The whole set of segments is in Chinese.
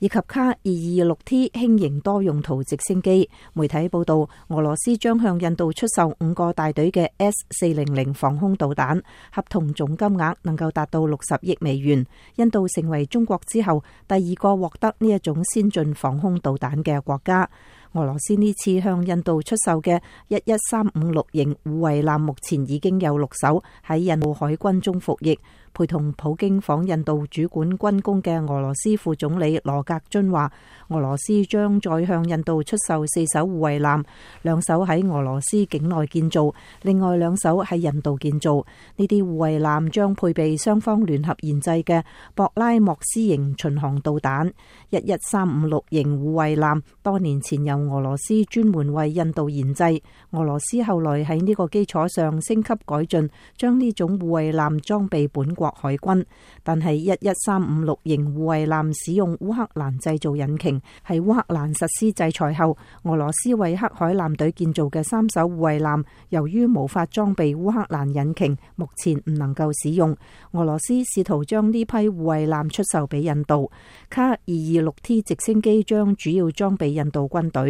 以及卡二二六 T 轻型多用途直升机。媒体报道，俄罗斯将向印度出售五个大队嘅 S 四零零防空导弹，合同总金额能够达到六十亿美元。印度成为中国之后第二个获得呢一种先进防空导弹嘅国家。俄罗斯呢次向印度出售嘅一一三五六型护卫舰目前已经有六艘喺印度海军中服役。陪同普京访印度主管军工嘅俄罗斯副总理罗格津话：，俄罗斯将再向印度出售四艘护卫舰，两艘喺俄罗斯境内建造，另外两艘喺印度建造。呢啲护卫舰将配备双方联合研制嘅博拉莫斯型巡航导弹。一一三五六型护卫舰多年前由俄罗斯专门为印度研制，俄罗斯后来喺呢个基础上升级改进，将呢种护卫舰装备本国海军。但系一一三五六型护卫舰使用乌克兰制造引擎，系乌克兰实施制裁后，俄罗斯为黑海舰队建造嘅三艘护卫舰，由于无法装备乌克兰引擎，目前唔能够使用。俄罗斯试图将呢批护卫舰出售俾印度，卡二二六 T 直升机将主要装备印度军队。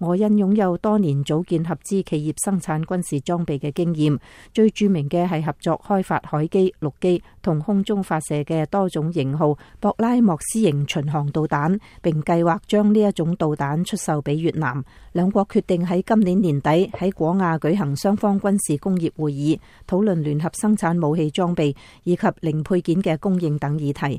我因拥有多年组建合资企业生产军事装备嘅经验，最著名嘅系合作开发海基、陆基同空中发射嘅多种型号博拉莫斯型巡航导弹，并计划将呢一种导弹出售俾越南。两国决定喺今年年底喺广亚举行双方军事工业会议，讨论联合生产武器装备以及零配件嘅供应等议题。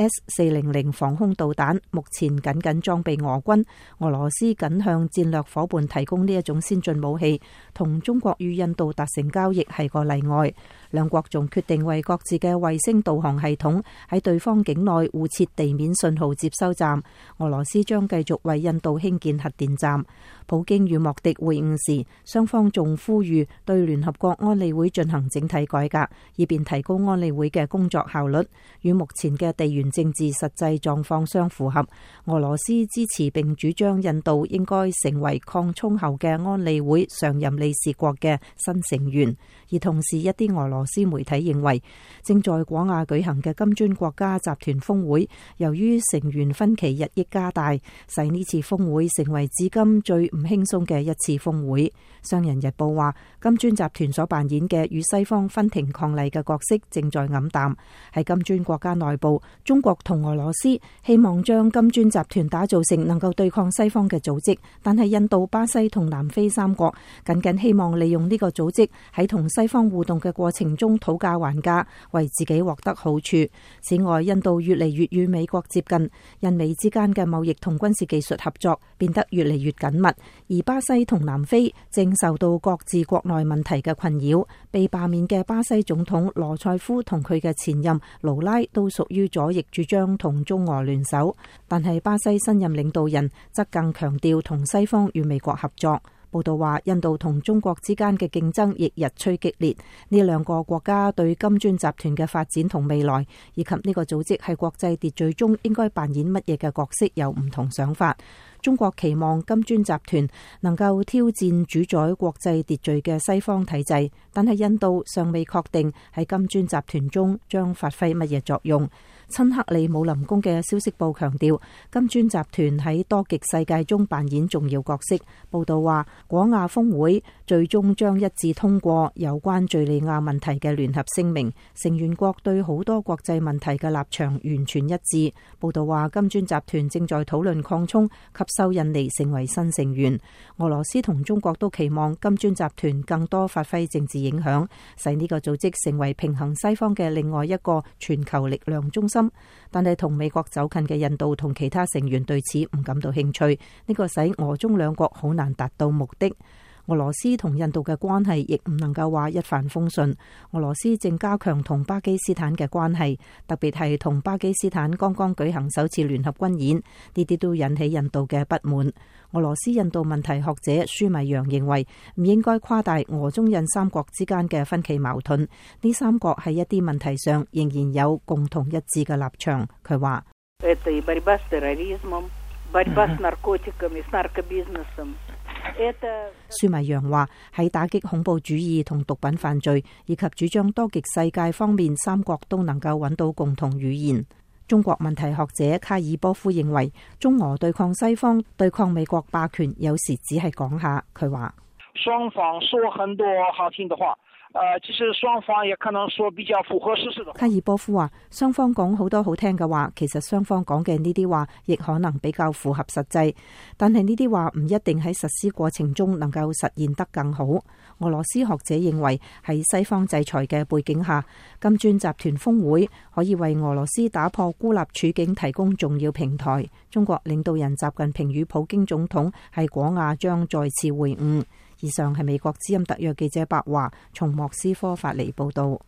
S 四零零防空导弹目前仅仅装备俄军，俄罗斯仅向战略伙伴提供呢一种先进武器。同中国与印度达成交易系个例外，两国仲决定为各自嘅卫星导航系统喺对方境内互设地面信号接收站。俄罗斯将继续为印度兴建核电站。普京与莫迪会晤时，双方仲呼吁对联合国安理会进行整体改革，以便提高安理会嘅工作效率。与目前嘅地缘。政治實際狀況相符合，俄羅斯支持並主張印度應該成為扩充後嘅安理會常任理事國嘅新成員。而同時，一啲俄羅斯媒體認為，正在廣亞舉行嘅金磚國家集團峰會，由於成員分歧日益加大，使呢次峰會成為至今最唔輕鬆嘅一次峰會。《商人日報》話，金磚集團所扮演嘅與西方分庭抗禮嘅角色正在黯淡，喺金磚國家內部中。中国同俄罗斯希望将金砖集团打造成能够对抗西方嘅组织，但系印度、巴西同南非三国仅仅希望利用呢个组织喺同西方互动嘅过程中讨价还价，为自己获得好处。此外，印度越嚟越与美国接近，印美之间嘅贸易同军事技术合作变得越嚟越紧密，而巴西同南非正受到各自国内问题嘅困扰。被罢免嘅巴西总统罗塞夫同佢嘅前任劳拉都属于左翼。主张同中俄联手，但系巴西新任领导人则更强调同西方与美国合作。报道话，印度同中国之间嘅竞争亦日趋激烈。呢两个国家对金砖集团嘅发展同未来，以及呢个组织喺国际秩序中应该扮演乜嘢嘅角色有唔同想法。中国期望金砖集团能够挑战主宰国际秩序嘅西方体制，但系印度尚未确定喺金砖集团中将发挥乜嘢作用。亲克里武林宫嘅消息报强调，金砖集团喺多极世界中扮演重要角色。报道话，广亚峰会最终将一致通过有关叙利亚问题嘅联合声明。成员国对好多国际问题嘅立场完全一致。报道话，金砖集团正在讨论扩充及收印尼成为新成员。俄罗斯同中国都期望金砖集团更多发挥政治影响，使呢个组织成为平衡西方嘅另外一个全球力量中心。但系同美国走近嘅印度同其他成员对此唔感到兴趣，呢个使俄中两国好难达到目的。俄罗斯同印度嘅关系亦唔能够话一帆风顺。俄罗斯正加强同巴基斯坦嘅关系，特别系同巴基斯坦刚刚举行首次联合军演，呢啲都引起印度嘅不满。俄罗斯印度问题学者舒米扬认为，唔应该夸大俄中印三国之间嘅分歧矛盾。呢三国喺一啲问题上仍然有共同一致嘅立场。佢话。舒迷扬话：喺打击恐怖主义同毒品犯罪以及主张多极世界方面，三国都能够揾到共同语言。中国问题学者卡尔波夫认为，中俄对抗西方、对抗美国霸权，有时只系讲下。佢话：双方说很多好听的话。呃，其实双方也可能说比较符合事实的。卡尔波夫话：双方讲好多好听嘅话，其实双方讲嘅呢啲话，亦可能比较符合实际。但系呢啲话唔一定喺实施过程中能够实现得更好。俄罗斯学者认为，喺西方制裁嘅背景下，金砖集团峰会可以为俄罗斯打破孤立处境提供重要平台。中国领导人习近平与普京总统系广亚将再次会晤。以上係美國之音特約記者白華從莫斯科發嚟報道。